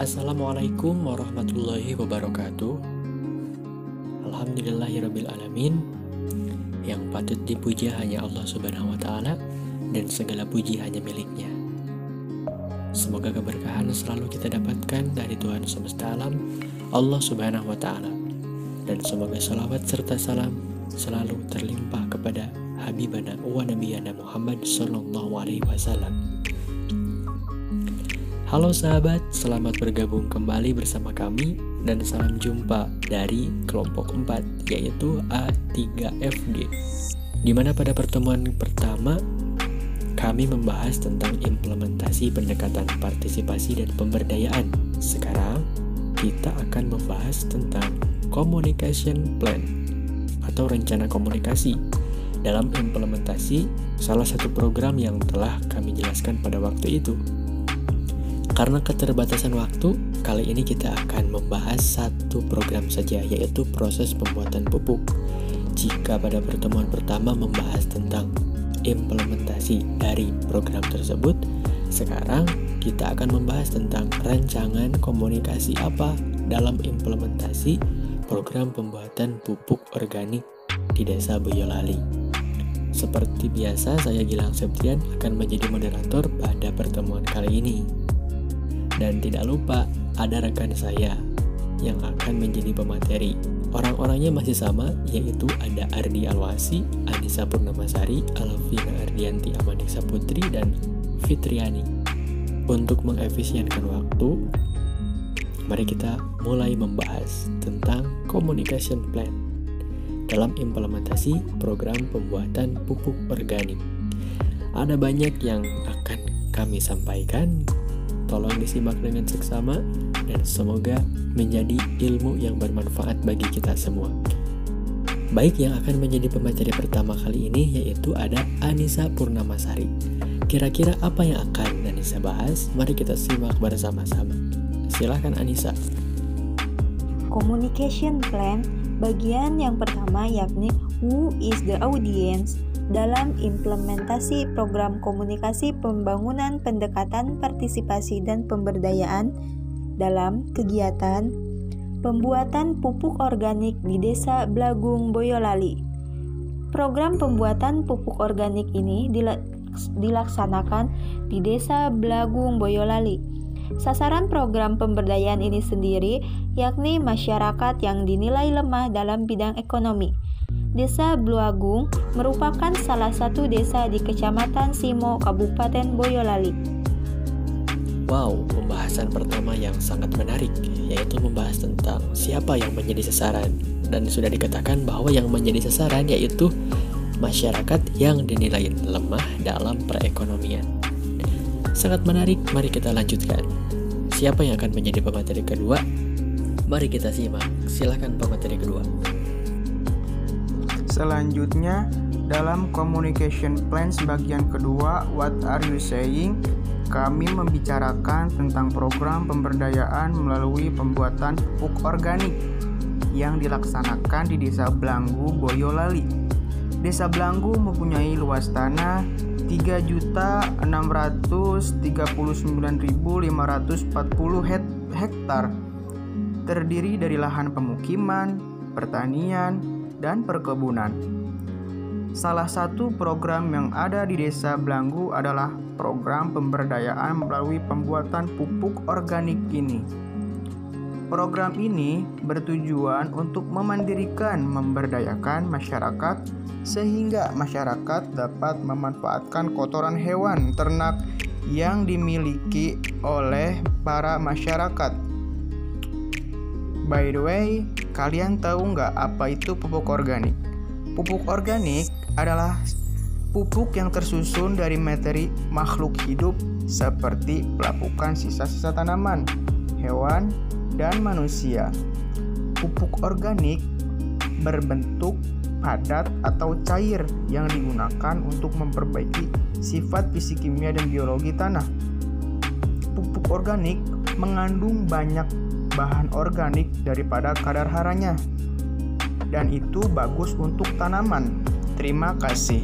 Assalamualaikum warahmatullahi wabarakatuh. Alhamdulillahirrabbilalamin Yang patut dipuja hanya Allah subhanahu wa ta'ala Dan segala puji hanya miliknya. Semoga keberkahan selalu kita dapatkan dari Tuhan semesta alam Allah subhanahu wa ta'ala. Dan semoga salawat serta salam selalu terlimpah kepada Habibana wa Nabiyana Muhammad Sallallahu Alaihi Wasallam Halo sahabat, selamat bergabung kembali bersama kami dan salam jumpa dari kelompok 4 yaitu A3FG Di mana pada pertemuan pertama kami membahas tentang implementasi pendekatan partisipasi dan pemberdayaan. Sekarang kita akan membahas tentang communication plan atau rencana komunikasi. Dalam implementasi salah satu program yang telah kami jelaskan pada waktu itu karena keterbatasan waktu, kali ini kita akan membahas satu program saja, yaitu proses pembuatan pupuk. Jika pada pertemuan pertama membahas tentang implementasi dari program tersebut, sekarang kita akan membahas tentang rancangan komunikasi apa dalam implementasi program pembuatan pupuk organik di Desa Boyolali. Seperti biasa, saya Gilang Septian akan menjadi moderator pada pertemuan kali ini. Dan tidak lupa, ada rekan saya yang akan menjadi pemateri. Orang-orangnya masih sama, yaitu ada Ardi Alwasi, Anissa Purnamasari, Alvina Ardianti Amadiksa Putri, dan Fitriani. Untuk mengefisienkan waktu, mari kita mulai membahas tentang communication plan dalam implementasi program pembuatan pupuk organik. Ada banyak yang akan kami sampaikan Tolong disimak dengan seksama dan semoga menjadi ilmu yang bermanfaat bagi kita semua. Baik yang akan menjadi pemateri pertama kali ini yaitu ada Anissa Purnamasari. Kira-kira apa yang akan Anissa bahas? Mari kita simak bersama-sama. Silahkan Anissa. Communication Plan bagian yang pertama yakni Who is the audience dalam implementasi program komunikasi pembangunan pendekatan partisipasi dan pemberdayaan dalam kegiatan pembuatan pupuk organik di Desa Blagung Boyolali. Program pembuatan pupuk organik ini dilaksanakan di Desa Blagung Boyolali. Sasaran program pemberdayaan ini sendiri yakni masyarakat yang dinilai lemah dalam bidang ekonomi Desa Bluagung merupakan salah satu desa di Kecamatan Simo, Kabupaten Boyolali. Wow, pembahasan pertama yang sangat menarik, yaitu membahas tentang siapa yang menjadi sasaran. Dan sudah dikatakan bahwa yang menjadi sasaran yaitu masyarakat yang dinilai lemah dalam perekonomian. Sangat menarik, mari kita lanjutkan. Siapa yang akan menjadi pemateri kedua? Mari kita simak, silahkan pemateri kedua. Selanjutnya, dalam communication plan sebagian kedua, what are you saying? Kami membicarakan tentang program pemberdayaan melalui pembuatan pupuk organik yang dilaksanakan di Desa Blanggu, Boyolali. Desa Blanggu mempunyai luas tanah 3.639.540 hektar terdiri dari lahan pemukiman, pertanian, dan perkebunan. Salah satu program yang ada di Desa Blanggu adalah program pemberdayaan melalui pembuatan pupuk organik ini. Program ini bertujuan untuk memandirikan, memberdayakan masyarakat sehingga masyarakat dapat memanfaatkan kotoran hewan ternak yang dimiliki oleh para masyarakat By the way, kalian tahu nggak apa itu pupuk organik? Pupuk organik adalah pupuk yang tersusun dari materi makhluk hidup seperti pelapukan sisa-sisa tanaman, hewan, dan manusia. Pupuk organik berbentuk padat atau cair yang digunakan untuk memperbaiki sifat fisik kimia dan biologi tanah. Pupuk organik mengandung banyak bahan organik daripada kadar haranya. Dan itu bagus untuk tanaman. Terima kasih.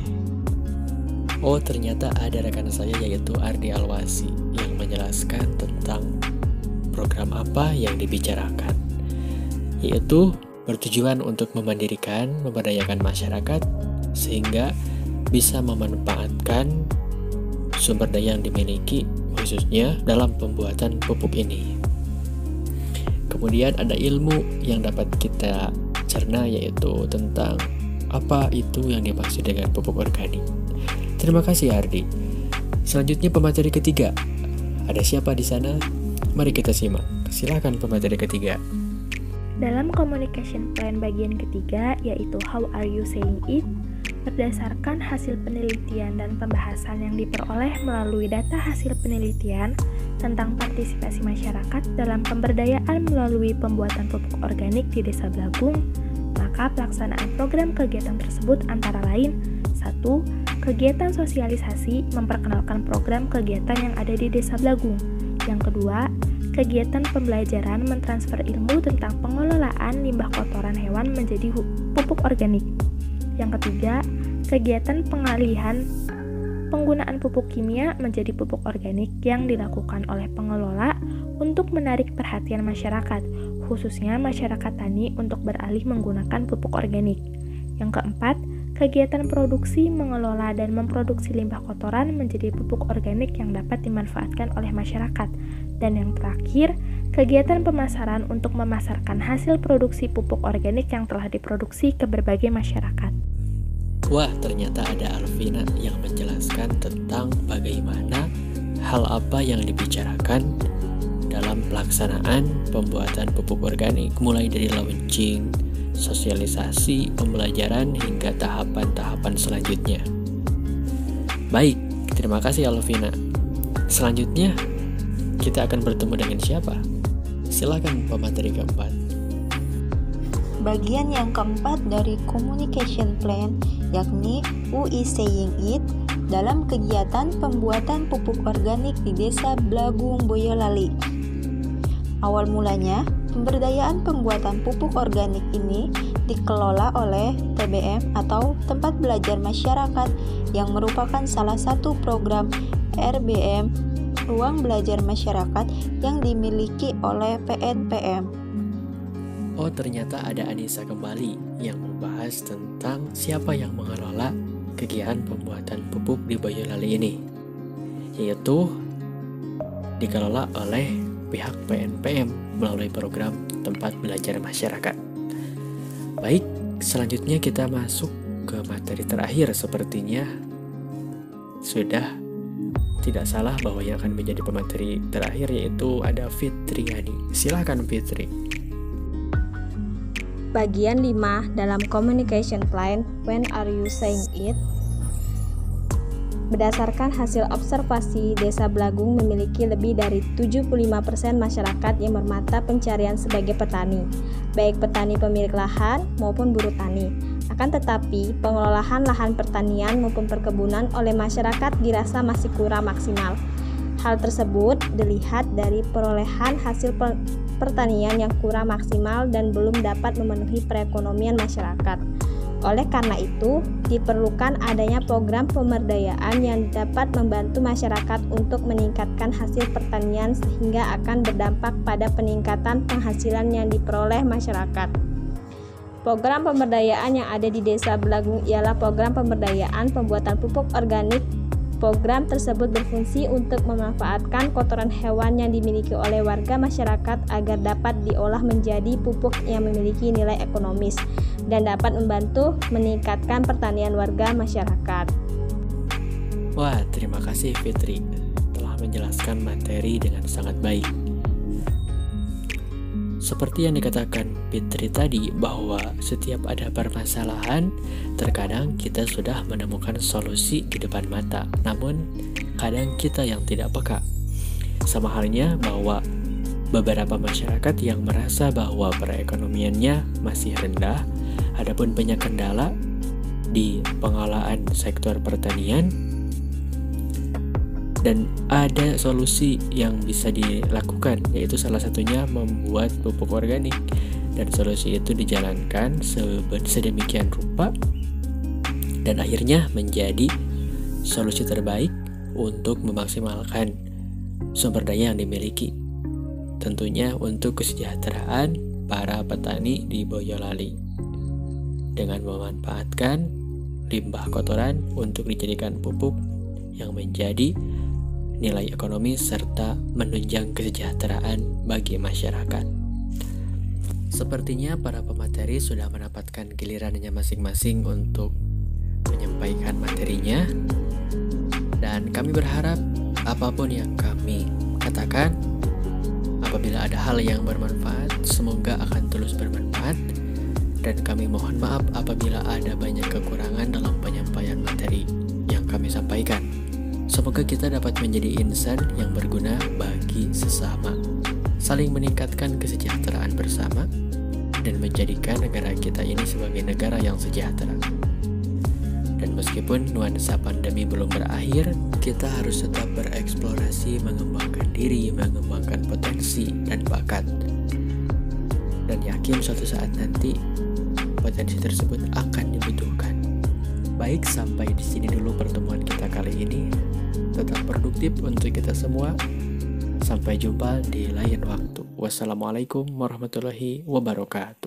Oh, ternyata ada rekan saya yaitu Ardi Alwasi yang menjelaskan tentang program apa yang dibicarakan, yaitu bertujuan untuk memandirikan, memberdayakan masyarakat sehingga bisa memanfaatkan sumber daya yang dimiliki khususnya dalam pembuatan pupuk ini. Kemudian ada ilmu yang dapat kita cerna yaitu tentang apa itu yang dimaksud dengan pupuk organik. Terima kasih Ardi. Selanjutnya pemateri ketiga. Ada siapa di sana? Mari kita simak. Silakan pemateri ketiga. Dalam communication plan bagian ketiga yaitu how are you saying it berdasarkan hasil penelitian dan pembahasan yang diperoleh melalui data hasil penelitian tentang partisipasi masyarakat dalam pemberdayaan melalui pembuatan pupuk organik di Desa Blagung, maka pelaksanaan program kegiatan tersebut antara lain 1. Kegiatan sosialisasi memperkenalkan program kegiatan yang ada di Desa Blagung. Yang kedua, kegiatan pembelajaran mentransfer ilmu tentang pengelolaan limbah kotoran hewan menjadi pupuk organik. Yang ketiga, kegiatan pengalihan penggunaan pupuk kimia menjadi pupuk organik yang dilakukan oleh pengelola untuk menarik perhatian masyarakat, khususnya masyarakat tani untuk beralih menggunakan pupuk organik. Yang keempat, kegiatan produksi, mengelola, dan memproduksi limbah kotoran menjadi pupuk organik yang dapat dimanfaatkan oleh masyarakat. Dan yang terakhir, kegiatan pemasaran untuk memasarkan hasil produksi pupuk organik yang telah diproduksi ke berbagai masyarakat. Wah, ternyata ada Alvina yang menjelaskan tentang bagaimana hal apa yang dibicarakan dalam pelaksanaan pembuatan pupuk organik mulai dari launching, sosialisasi, pembelajaran hingga tahapan-tahapan selanjutnya. Baik, terima kasih Alvina. Selanjutnya, kita akan bertemu dengan siapa? Silakan pemateri keempat. Bagian yang keempat dari communication plan yakni is saying it dalam kegiatan pembuatan pupuk organik di Desa Blagung Boyolali. Awal mulanya, pemberdayaan pembuatan pupuk organik ini dikelola oleh TBM atau Tempat Belajar Masyarakat yang merupakan salah satu program RBM ruang belajar masyarakat yang dimiliki oleh PNPM. Oh, ternyata ada Anissa kembali yang membahas tentang siapa yang mengelola kegiatan pembuatan pupuk di Boyolali ini, yaitu dikelola oleh pihak PNPM melalui program tempat belajar masyarakat. Baik, selanjutnya kita masuk ke materi terakhir sepertinya sudah tidak salah bahwa yang akan menjadi pemateri terakhir yaitu ada Fitriani. Silahkan Fitri. Bagian 5 dalam communication plan, when are you saying it? Berdasarkan hasil observasi, Desa Blagung memiliki lebih dari 75% masyarakat yang bermata pencarian sebagai petani, baik petani pemilik lahan maupun buruh tani. Akan tetapi, pengelolaan lahan pertanian maupun perkebunan oleh masyarakat dirasa masih kurang maksimal. Hal tersebut dilihat dari perolehan hasil pertanian yang kurang maksimal dan belum dapat memenuhi perekonomian masyarakat. Oleh karena itu, diperlukan adanya program pemberdayaan yang dapat membantu masyarakat untuk meningkatkan hasil pertanian sehingga akan berdampak pada peningkatan penghasilan yang diperoleh masyarakat. Program pemberdayaan yang ada di Desa Belagung ialah program pemberdayaan pembuatan pupuk organik. Program tersebut berfungsi untuk memanfaatkan kotoran hewan yang dimiliki oleh warga masyarakat agar dapat diolah menjadi pupuk yang memiliki nilai ekonomis dan dapat membantu meningkatkan pertanian warga masyarakat. Wah, terima kasih Fitri telah menjelaskan materi dengan sangat baik. Seperti yang dikatakan Fitri tadi bahwa setiap ada permasalahan, terkadang kita sudah menemukan solusi di depan mata. Namun, kadang kita yang tidak peka. Sama halnya bahwa beberapa masyarakat yang merasa bahwa perekonomiannya masih rendah, adapun banyak kendala di pengelolaan sektor pertanian dan ada solusi yang bisa dilakukan yaitu salah satunya membuat pupuk organik. Dan solusi itu dijalankan sedemikian rupa dan akhirnya menjadi solusi terbaik untuk memaksimalkan sumber daya yang dimiliki. Tentunya untuk kesejahteraan para petani di Boyolali. Dengan memanfaatkan limbah kotoran untuk dijadikan pupuk yang menjadi nilai ekonomi serta menunjang kesejahteraan bagi masyarakat. Sepertinya para pemateri sudah mendapatkan gilirannya masing-masing untuk menyampaikan materinya dan kami berharap apa pun yang kami katakan apabila ada hal yang bermanfaat semoga akan terus bermanfaat dan kami mohon maaf apabila ada banyak kekurangan dalam penyampaian materi yang kami sampaikan. Semoga kita dapat menjadi insan yang berguna bagi sesama, saling meningkatkan kesejahteraan bersama, dan menjadikan negara kita ini sebagai negara yang sejahtera. Dan meskipun nuansa pandemi belum berakhir, kita harus tetap bereksplorasi, mengembangkan diri, mengembangkan potensi dan bakat. Dan yakin suatu saat nanti potensi tersebut akan dibutuhkan. Baik, sampai di sini dulu pertemuan kita kali ini. Tetap produktif untuk kita semua. Sampai jumpa di lain waktu. Wassalamualaikum warahmatullahi wabarakatuh.